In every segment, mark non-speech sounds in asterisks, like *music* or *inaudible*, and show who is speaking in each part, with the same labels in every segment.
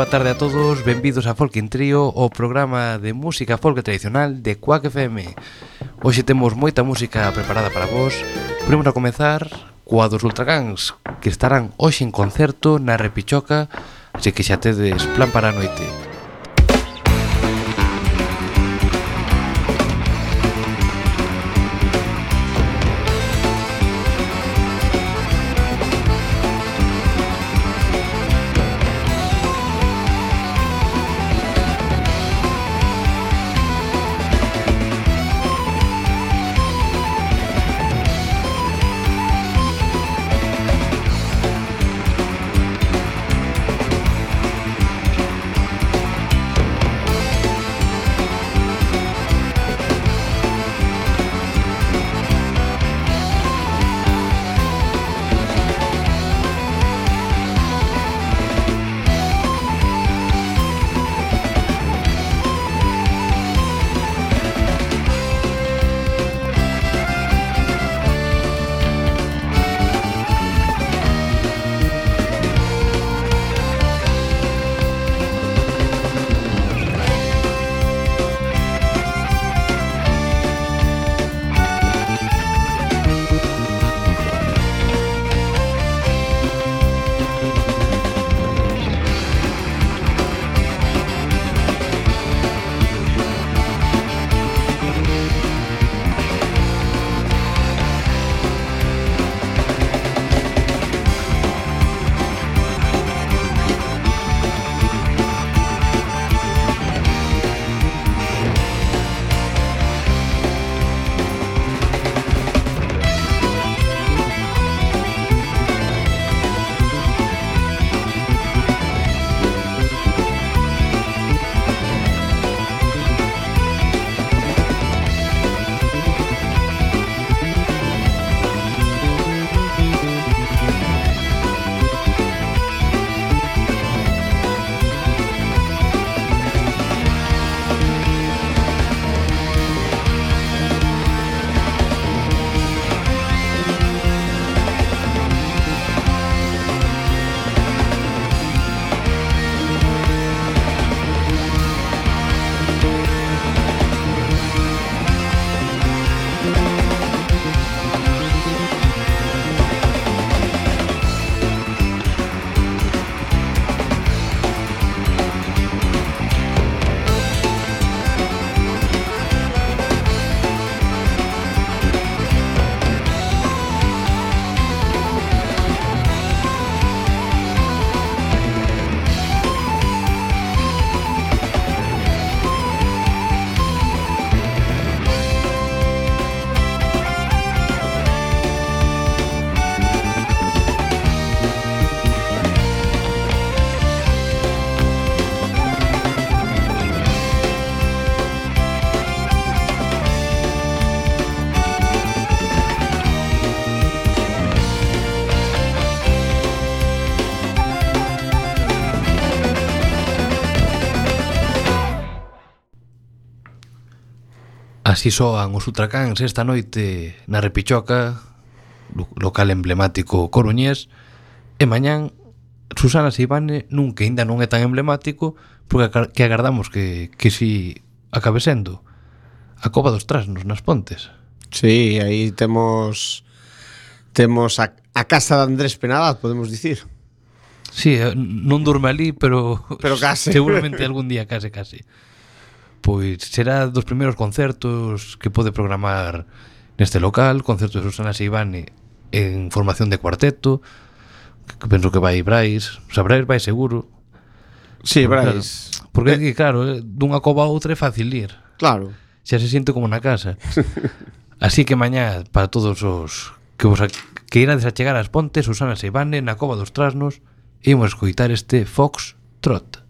Speaker 1: boa tarde a todos, benvidos a Folk in Trio, o programa de música folk tradicional de Quack FM. Hoxe temos moita música preparada para vos. Primeiro a comezar coa dos Ultragans, que estarán hoxe en concerto na Repichoca, así que xa tedes plan para a noite. Así soan os Ultracáns esta noite na Repichoca, local emblemático coruñés, e mañán Susana Seibane nun que ainda non é tan emblemático, porque que agardamos que, que si acabe sendo a Cova dos Trasnos nas Pontes.
Speaker 2: Sí, aí temos temos a, a casa de Andrés Penadaz, podemos dicir.
Speaker 1: Sí, eh, non durme ali, pero,
Speaker 2: pero case. *laughs*
Speaker 1: seguramente algún día case, case pois será dos primeiros concertos que pode programar neste local, concerto de Susana Seibane en formación de cuarteto, que penso que vai Brais, o sea, Brais vai seguro.
Speaker 2: Sí, Brais. Eh.
Speaker 1: Claro,
Speaker 2: eh,
Speaker 1: porque aquí, claro, dunha cova a outra é fácil ir.
Speaker 2: Claro.
Speaker 1: Xa se sente como na casa. *laughs* Así que mañá, para todos os que vos a, que irades a chegar ás pontes, Susana Seibane, na cova dos Trasnos, imos escoitar este Fox Trot.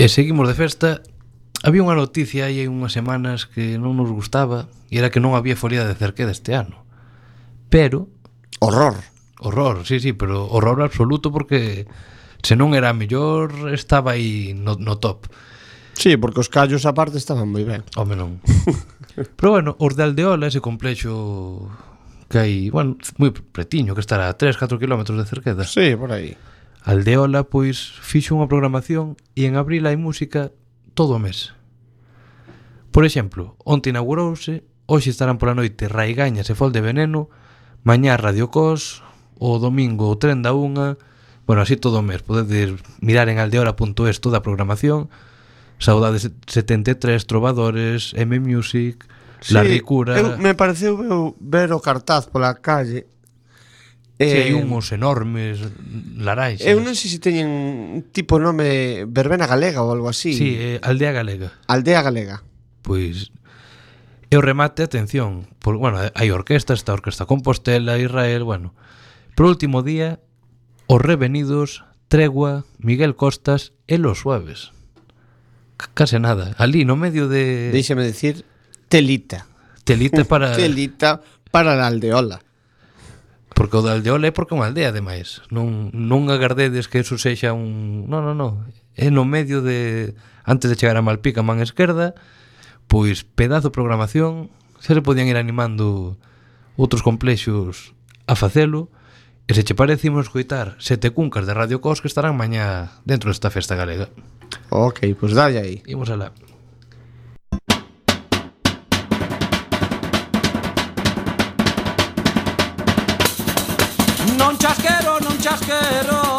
Speaker 1: E seguimos de festa Había unha noticia aí hai unhas semanas que non nos gustaba e era que non había folía de Cerqueda este ano. Pero...
Speaker 2: Horror.
Speaker 1: Horror, sí, sí, pero horror absoluto porque se non era mellor estaba aí no, no top.
Speaker 2: Sí, porque os callos aparte estaban moi ben.
Speaker 1: Home non. *laughs* pero bueno, os de Aldeola, ese complexo que hai, bueno, moi pretiño, que estará a 3, 4 km de Cerqueda.
Speaker 2: Sí, por aí.
Speaker 1: Aldeola, pois, fixo unha programación e en abril hai música todo o mes. Por exemplo, onte inaugurouse, hoxe estarán pola noite Raigañas e Fol de Veneno, mañá Radio Cos, o domingo o Tren da Unha, bueno, así todo o mes, podedes mirar en aldeola.es toda a programación, Saudades 73, Trovadores, M Music, sí, La Ricura...
Speaker 2: Eu, me pareceu ver o cartaz pola calle Eh,
Speaker 1: si hai unhos enormes larais.
Speaker 2: Eu non sei se teñen un tipo nome verbena galega ou algo así.
Speaker 1: Sí, eh, aldea galega.
Speaker 2: Aldea galega.
Speaker 1: Pois e o remate, atención, por, bueno, hai orquesta, está a Orquesta Compostela, Israel, bueno. Por último día, os revenidos, Tregua, Miguel Costas e Los Suaves. Case nada, ali no medio de
Speaker 2: Déixame decir telita.
Speaker 1: Telita para *laughs*
Speaker 2: Telita para a aldeola.
Speaker 1: Porque o de Aldeol é porque é unha aldea, ademais. Non, non agardedes que eso sexa un... Non, non, non. É no medio de... Antes de chegar a Malpica, man esquerda, pois pedazo de programación, xa se podían ir animando outros complexos a facelo, e se che parece imos coitar sete cuncas de Radio Cos que estarán mañá dentro desta festa galega.
Speaker 2: Ok, pois pues dalle aí.
Speaker 1: Imos alá.
Speaker 3: non chasquero, non chasquero.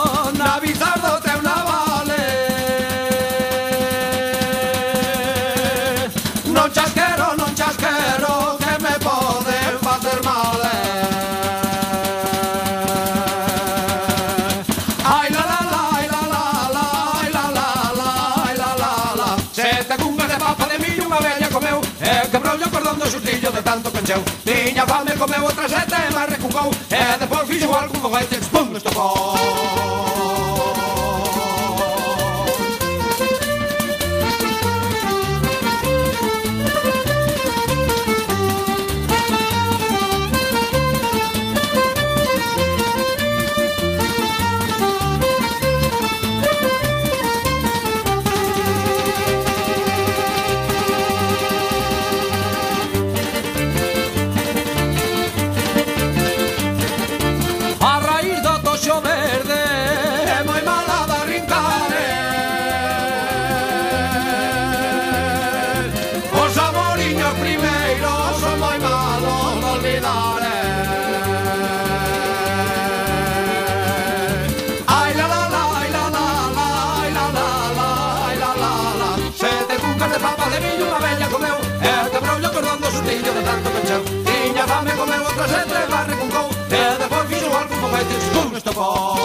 Speaker 3: encheu Tiña fame, comeu outra sete, mas recucou E depois fixo algo con goetes, pum, estocou. papa de millo unha bella comeu. E quebrou o cordón do sustillo de tanto pecheu Tiña fame comeu outra sete barre con cou. E depois fixo algo con feites con estofón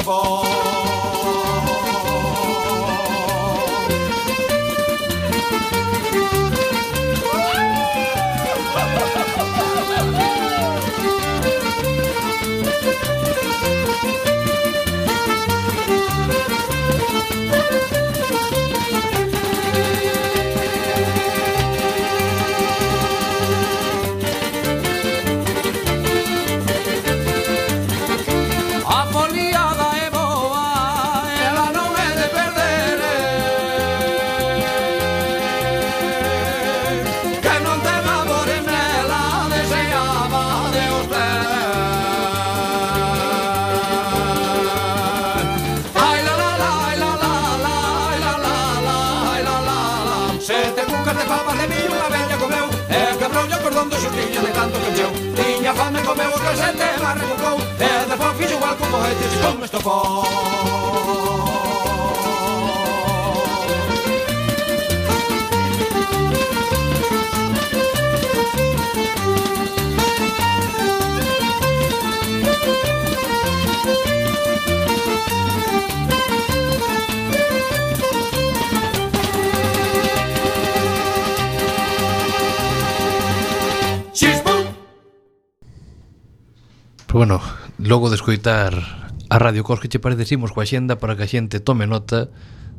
Speaker 3: Of all. papa de millo unha vella comeu E eh, quebrou o cordón do xustillo de tanto que encheu Tiña fame comeu o calcete eh, e barra cocou E despois fixo igual como boete e xipón
Speaker 1: estofou Bueno, logo de escoitar a Radio Cos que che parecemos coa xenda para que a xente tome nota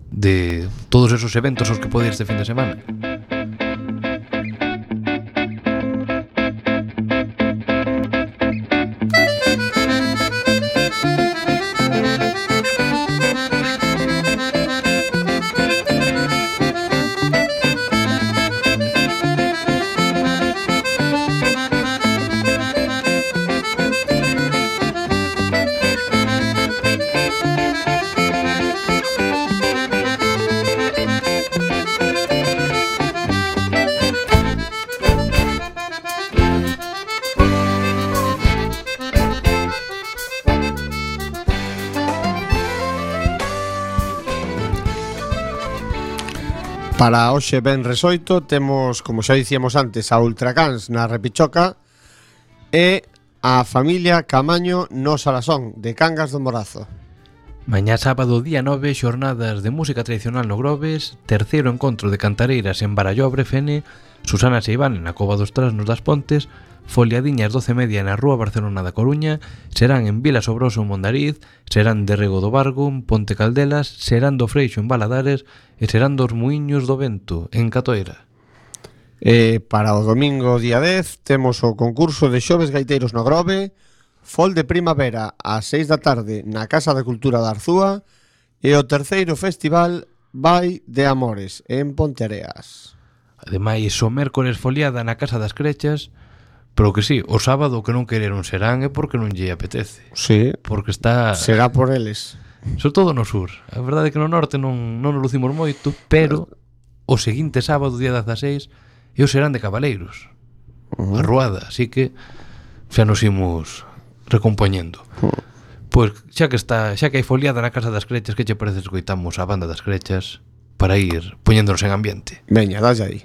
Speaker 1: de todos esos eventos aos que pode ir este fin de semana.
Speaker 2: Para hoxe ben resoito temos, como xa dicíamos antes, a Ultracans na Repichoca e a familia Camaño no Salasón de Cangas do Morazo.
Speaker 1: Mañá sábado día 9, xornadas de música tradicional no Grobes, terceiro encontro de cantareiras en Barallobre Fene, Susana Seibán na Cova dos Trasnos das Pontes Foliadiñas 12 media na Rúa Barcelona da Coruña, serán en Vila Sobroso en Mondariz, serán de Rego do Vargo en Ponte Caldelas, serán do Freixo en Baladares e serán dos Muiños do Vento en Catoira.
Speaker 2: E para o domingo día 10 temos o concurso de xoves gaiteiros no Grove, Fol de Primavera ás 6 da tarde na Casa da Cultura da Arzúa e o terceiro festival Vai de Amores en Ponteareas.
Speaker 1: Ademais, o mércores foliada na Casa das Crechas, Pero que sí, o sábado que non quereron serán é porque non lle apetece.
Speaker 2: Sí.
Speaker 1: Porque está...
Speaker 2: Será por eles.
Speaker 1: Sobre todo no sur. A verdade é que no norte non, non nos lucimos moito, pero o seguinte sábado, día 16, eu serán de Cabaleiros. Uh -huh. A Ruada, así que xa nos imos recompoñendo. Uh -huh. Pois xa que está, xa que hai foliada na Casa das Crechas, que che parece escoitamos a banda das Crechas para ir poñéndonos en ambiente?
Speaker 2: Veña, dalle aí.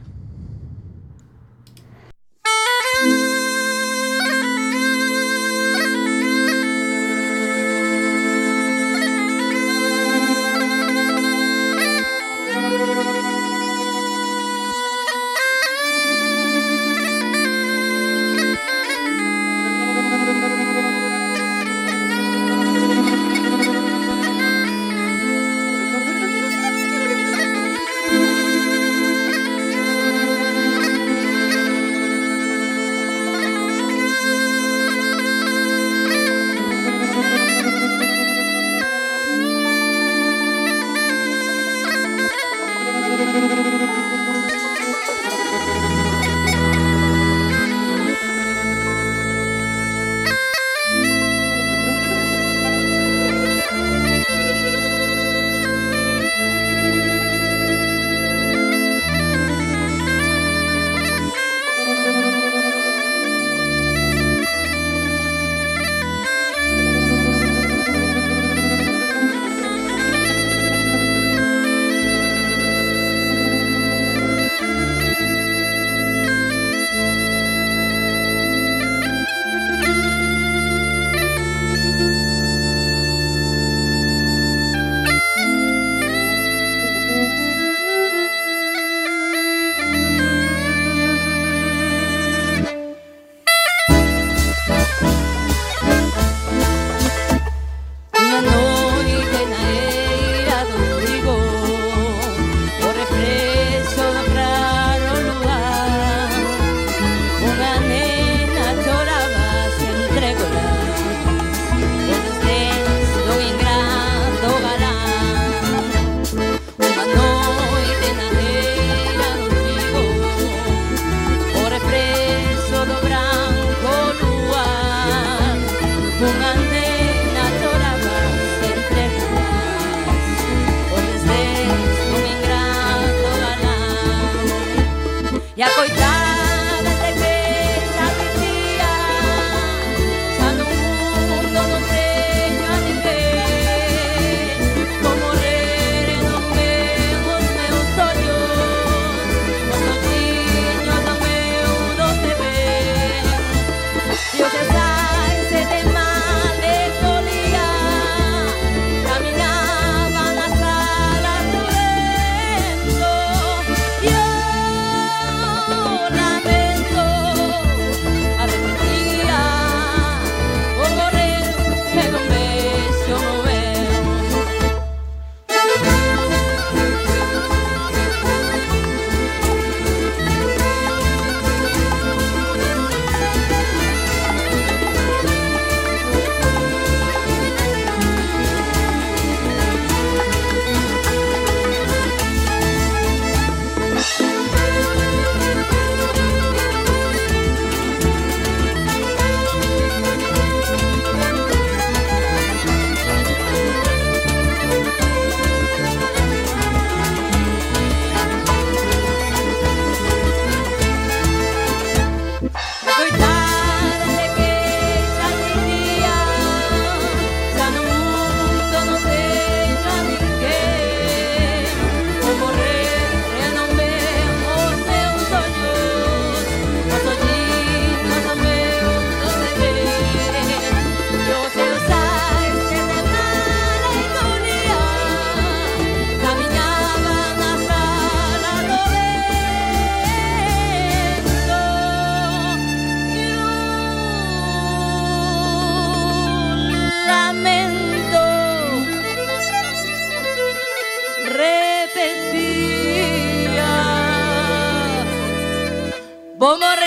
Speaker 4: Vou morrer.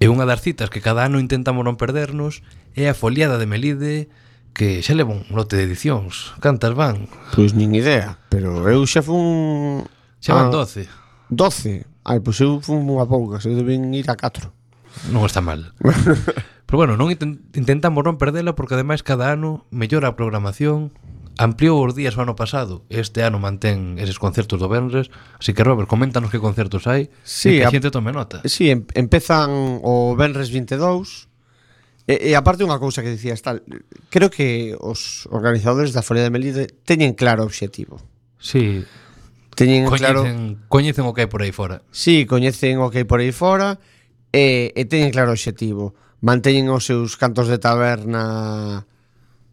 Speaker 4: E
Speaker 1: unha das citas que cada ano intentamos non perdernos é a foliada de Melide que xa leva un lote de edicións. Cantas van?
Speaker 2: Pois nin idea, pero eu xa fun...
Speaker 1: Xa van
Speaker 2: ah,
Speaker 1: 12.
Speaker 2: 12? Ai, pois eu fun unha pouca, eu deben ir a 4.
Speaker 1: Non está mal. *laughs* pero bueno, non intentamos non perdela porque ademais cada ano mellora a programación, ampliou os días o ano pasado este ano mantén eses concertos do Benres así que Robert, coméntanos que concertos hai
Speaker 2: sí,
Speaker 1: e que a xente tome nota.
Speaker 2: Si, sí, em empezan o Benres 22 e, e aparte unha cousa que dicías tal creo que os organizadores da Folia de Melide teñen claro o obxectivo.
Speaker 1: Si sí.
Speaker 2: teñen coñecen, claro
Speaker 1: coñecen o que hai por aí fora.
Speaker 2: Si, sí, coñecen o que hai por aí fora e, e teñen claro o obxectivo. Manteñen os seus cantos de taberna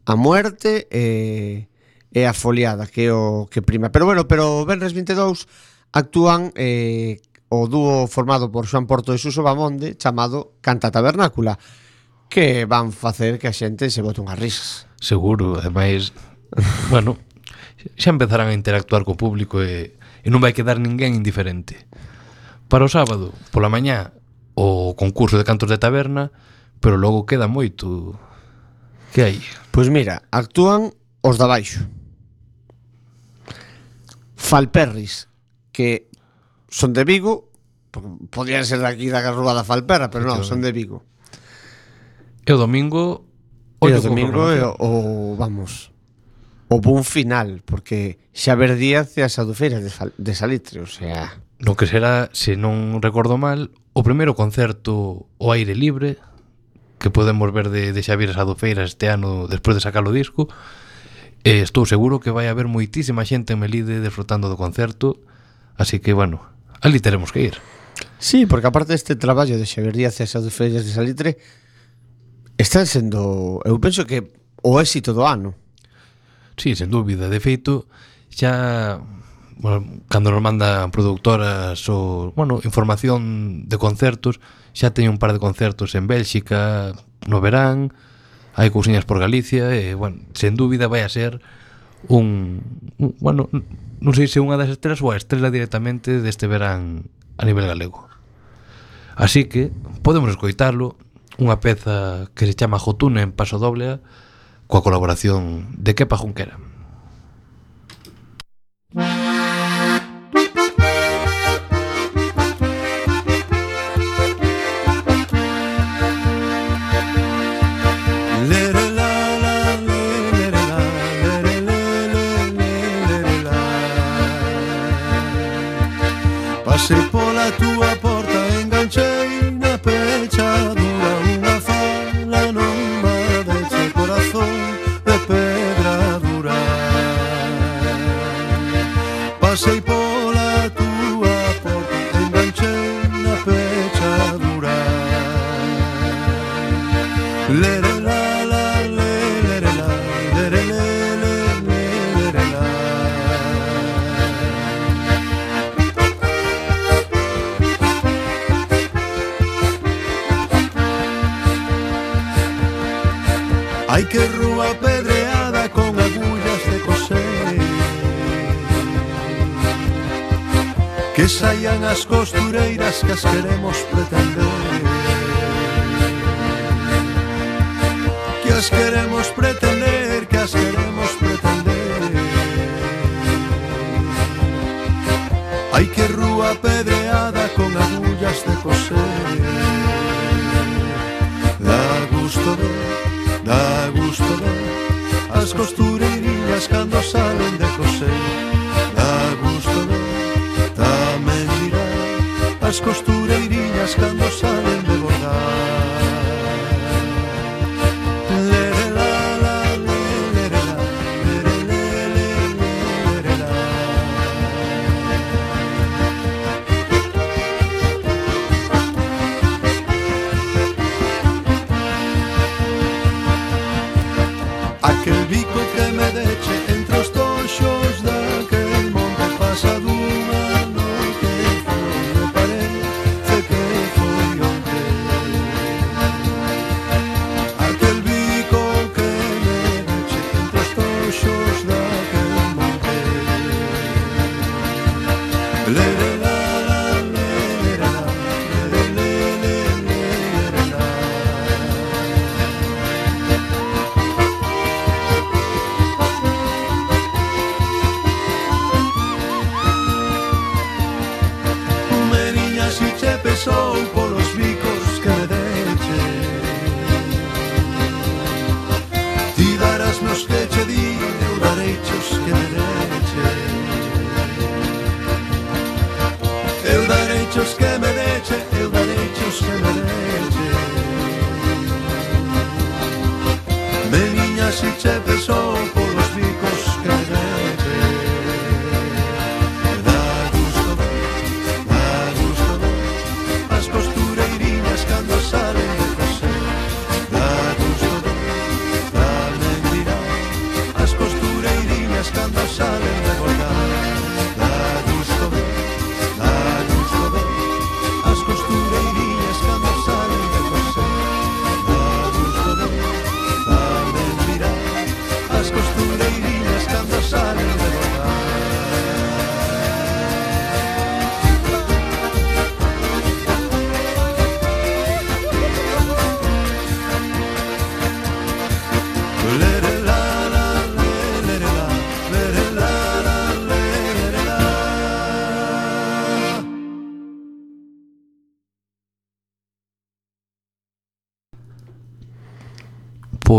Speaker 2: a muerte e eh, é a foliada que é o que prima. Pero bueno, pero Benres 22 actúan eh, o dúo formado por Xoan Porto e Suso Bamonde chamado Canta Tabernácula que van facer que a xente se bote unhas risas.
Speaker 1: Seguro, ademais, *laughs* bueno, xa empezarán a interactuar co público e, e non vai quedar ninguén indiferente. Para o sábado, pola mañá, o concurso de cantos de taberna, pero logo queda moito. Que hai?
Speaker 2: Pois mira, actúan os da baixo. Falperris, que son de Vigo, podían ser daqui da Rúa da Falperra, pero non, son de Vigo.
Speaker 1: E o domingo
Speaker 2: o
Speaker 1: e
Speaker 2: o domingo é o, o vamos o bun final, porque Xaver Díaz e as adufeiras de, de Salitre, o sea...
Speaker 1: No que será, se non recordo mal, o primeiro concerto o aire libre que podemos ver de, de Xavier Sadofeiras este ano despois de sacar o disco, E estou seguro que vai haber moitísima xente en Melide disfrutando do concerto, así que, bueno, ali teremos que ir.
Speaker 2: Sí, porque aparte deste traballo de Xavier Díaz e as Feiras de Salitre, están sendo, eu penso que o éxito do ano.
Speaker 1: Sí, sen dúbida, de feito, xa bueno, cando nos mandan productoras ou, bueno, información de concertos, xa teño un par de concertos en Bélxica no verán, hai cousiñas por Galicia e, bueno, sen dúbida vai a ser un, un bueno, non sei se unha das estrelas ou a estrela directamente deste verán a nivel galego. Así que podemos escoitarlo unha peza que se chama Jotuna en paso doble coa colaboración de Kepa Junquera.
Speaker 5: se. que rúa pedreada con agullas de coser. Que saian as costureiras que as queremos pretender. Que as queremos pretender, que as queremos pretender. Hai que rúa pedreada con agullas de coser. Da gusto de Da gusto ver as costureirillas cando salen de coser Da gusto ver tamén dirá as costureirillas cando salen de bordar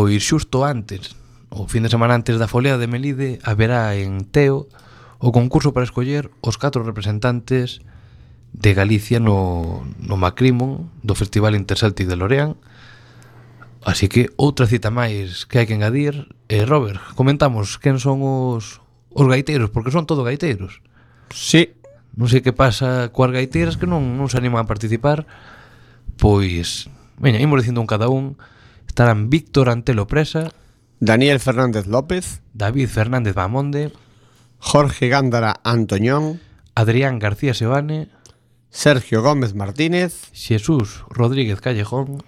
Speaker 1: Pois xusto antes, o fin de semana antes da folea de Melide, haberá en Teo o concurso para escoller os catro representantes de Galicia no, no Macrimon do Festival Interceltic de Lorean. Así que outra cita máis que hai que engadir. Eh, Robert, comentamos quen son os, os gaiteiros, porque son todo gaiteiros.
Speaker 2: Sí.
Speaker 1: Non sei que pasa coas gaiteiras que non, non se animan a participar. Pois, veña, imos dicindo un cada un estarán Víctor Antelo Presa,
Speaker 2: Daniel Fernández López,
Speaker 1: David Fernández Bamonde,
Speaker 2: Jorge Gándara Antoñón,
Speaker 1: Adrián García Sebane,
Speaker 2: Sergio Gómez Martínez,
Speaker 1: Jesús Rodríguez Callejón,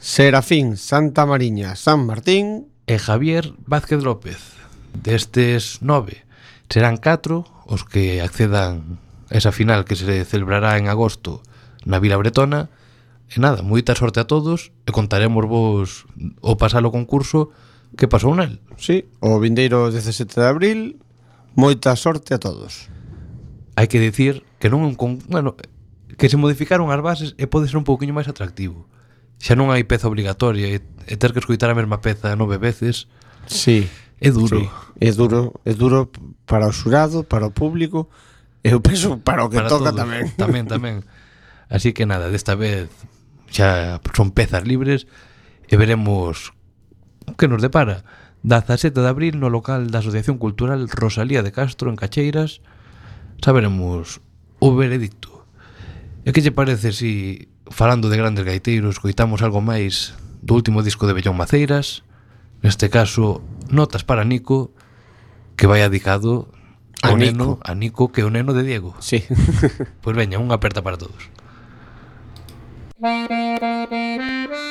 Speaker 2: Serafín Santa Mariña San Martín
Speaker 1: e Javier Vázquez López. Destes nove serán catro os que accedan a esa final que se celebrará en agosto na Vila Bretona E nada, moita sorte a todos e contaremos vos o pasalo concurso que pasou nel.
Speaker 2: Sí, o vindeiro 17 de abril, moita sorte a todos.
Speaker 1: Hai que dicir que non é un con... bueno, que se modificaron as bases e pode ser un pouquiño máis atractivo. Xa non hai peza obligatoria e, e ter que escoitar a mesma peza nove veces.
Speaker 2: Sí.
Speaker 1: É duro.
Speaker 2: Sí. É duro, é duro para o xurado, para o público, e eu penso para o que
Speaker 1: para
Speaker 2: toca
Speaker 1: todos.
Speaker 2: tamén.
Speaker 1: Tamén, tamén. *laughs* Así que nada, desta vez xa son pezas libres e veremos que nos depara. Da 17 de abril no local da Asociación Cultural Rosalía de Castro en Cacheiras saberemos o veredicto. E que lle parece si, falando de grandes gaiteiros, coitamos algo máis do último disco de Bellón Maceiras, neste caso Notas para Nico, que vai adicado
Speaker 2: a, Nico.
Speaker 1: neno, a Nico, que é o neno de Diego.
Speaker 2: Sí. *laughs*
Speaker 1: pois pues veña, unha aperta para todos. バーバーバーバーバー。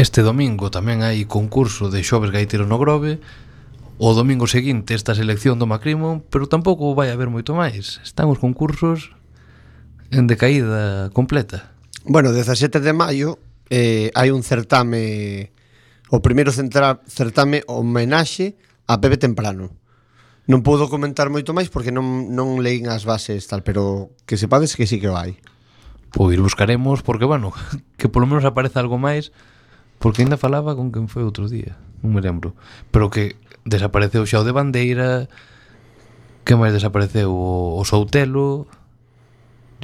Speaker 1: Este domingo tamén hai concurso de xoves gaiteiro no Grove. O domingo seguinte esta selección do Macrimo Pero tampouco vai haber moito máis. Están os concursos en decaída completa.
Speaker 2: Bueno, 17 de maio eh, hai un certame O primeiro centra, certame homenaxe a Pepe Temprano. Non podo comentar moito máis porque non, non leín as bases tal Pero que sepades que sí que vai
Speaker 1: Pois buscaremos porque, bueno, *laughs* que polo menos aparece algo máis Porque ainda falaba con quen foi outro día, non me lembro. Pero que desapareceu xa o de Bandeira, que máis desapareceu o, o Soutelo,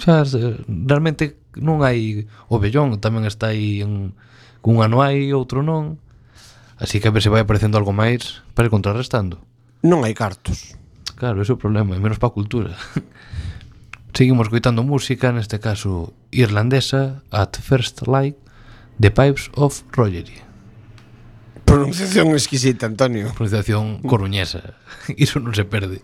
Speaker 1: xa realmente non hai o Bellón, tamén está aí en, un ano hai, outro non. Así que a ver se vai aparecendo algo máis para ir contrarrestando.
Speaker 2: Non hai cartos.
Speaker 1: Claro, ese é o problema, e menos para a cultura. *laughs* Seguimos coitando música, neste caso irlandesa, At First Light, The Pipes of Rogery.
Speaker 2: Pronunciación exquisita, Antonio.
Speaker 1: Pronunciación coruñesa. *laughs* Iso non se perde.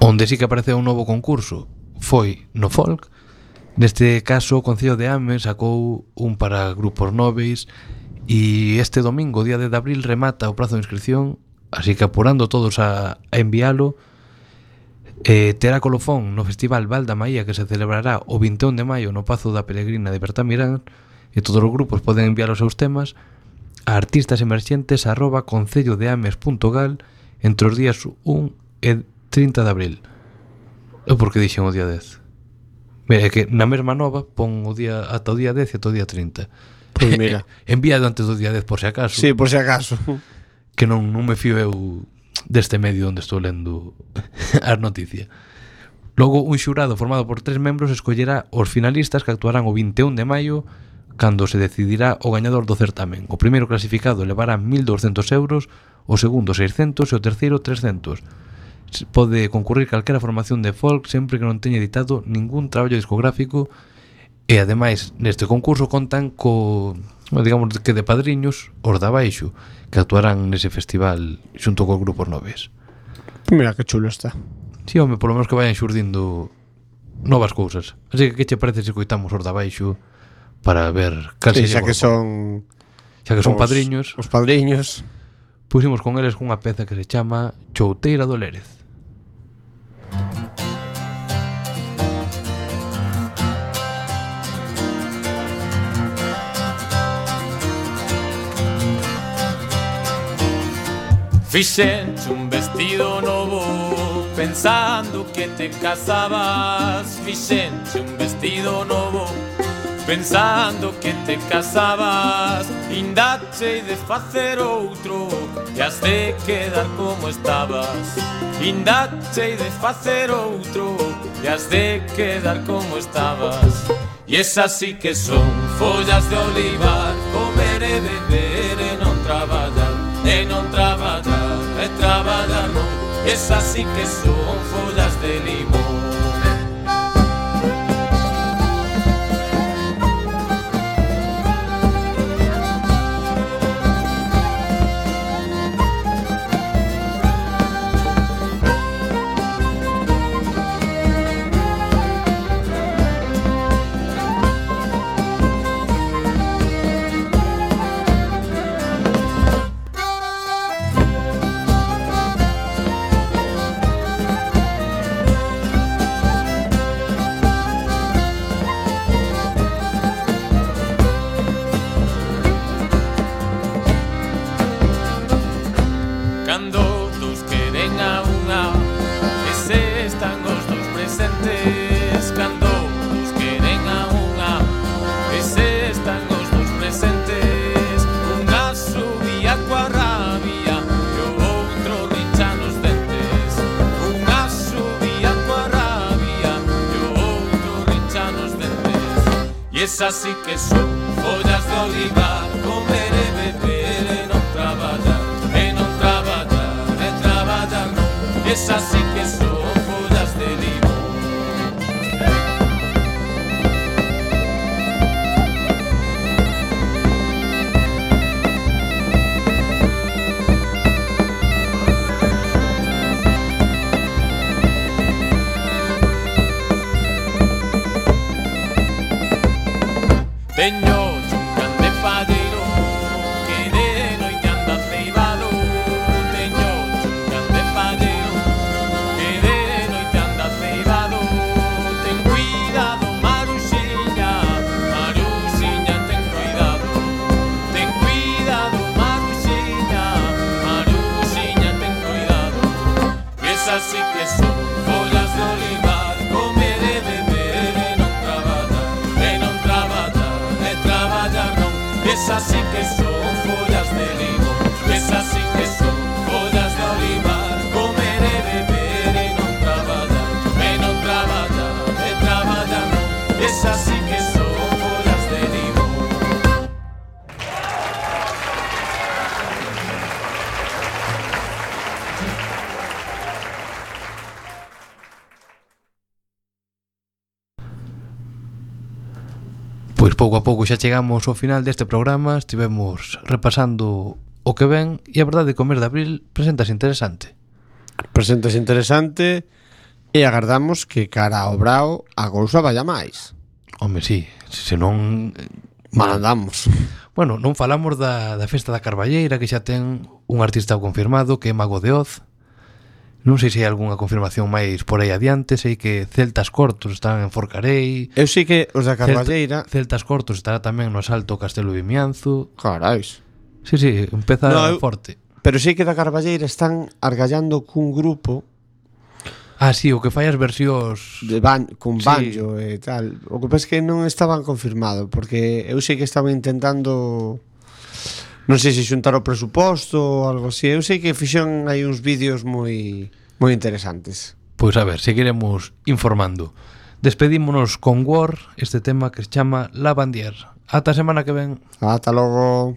Speaker 1: Onde sí que apareceu un novo concurso foi no folk. Neste caso, o Concello de Ames sacou un para grupos nobres e este domingo, día 10 de abril, remata o prazo de inscripción, así que apurando todos a, a enviálo, Eh, terá colofón no Festival Val da Maía que se celebrará o 21 de maio no Pazo da Peregrina de Bertamirán e todos os grupos poden enviar os seus temas a artistasemerxentes arroba concellodeames.gal entre os días 1 e 30 de abril. Eu porque dixen o día 10. Mira, é que na mesma nova pon o día ata o día 10 e ata o día 30.
Speaker 2: Pois mira. *laughs*
Speaker 1: Enviado antes do día 10 por se acaso.
Speaker 2: Sí, por se acaso.
Speaker 1: Que non, non me fío eu deste medio onde estou lendo *laughs* as noticias. Logo, un xurado formado por tres membros escollerá os finalistas que actuarán o 21 de maio cando se decidirá o gañador do certamen. O primeiro clasificado levará 1.200 euros, o segundo 600 e o terceiro 300 pode concurrir calquera formación de folk sempre que non teña editado ningún traballo discográfico e ademais neste concurso contan co digamos que de padriños os da baixo que actuarán nese festival xunto cos grupos noves.
Speaker 2: Mira que chulo está.
Speaker 1: Si, sí, home, polo menos que vayan xurdindo novas cousas. Así que que che parece se coitamos os da baixo para ver cal
Speaker 2: sí, xa que son
Speaker 1: xa que son
Speaker 2: os,
Speaker 1: padriños.
Speaker 2: Os padriños.
Speaker 1: Pusimos con eles cunha peza que se chama Chouteira do Lérez.
Speaker 6: Fixenche un vestido novo Pensando que te casabas. Fixenche un vestido novo Pensando que te casabas. Indache de facer outro E has de quedar como estabas. Indache de facer outro E has de quedar como estabas. E esas sí que son follas de olivar Comer e beber e non traballar es así que son así que son joyas de olivar.
Speaker 1: pouco a pouco xa chegamos ao final deste programa Estivemos repasando o que ven E a verdade que o mes de abril presentas interesante.
Speaker 2: Presentas interesante E agardamos que cara ao brao a cousa vaya máis.
Speaker 1: Home, sí, senón... Eh,
Speaker 2: Mal andamos.
Speaker 1: Bueno, non falamos da, da festa da Carballeira Que xa ten un artista confirmado que é Mago de Oz. Non sei se hai algunha confirmación máis por aí adiante, sei que Celtas Cortos están en Forcarei.
Speaker 2: Eu sei que os da Carballeira,
Speaker 1: Celtas Cortos estará tamén no Salto Castelo de Mianzo.
Speaker 2: Carais.
Speaker 1: Sí, sí, empeza
Speaker 2: no, eu...
Speaker 1: forte.
Speaker 2: Pero sei que da Carballeira están argallando cun grupo
Speaker 1: Ah, sí, o que fai as versións
Speaker 2: de ban con banjo sí. e tal. O que pasa é que non estaban confirmado, porque eu sei que estaban intentando Non sei se xuntar o presuposto ou algo así. Eu sei que fixeron hai uns vídeos moi moi interesantes.
Speaker 1: Pois a ver, seguiremos informando. Despedímonos con War, este tema que se chama La Bandier. Ata semana que ven.
Speaker 2: Ata logo.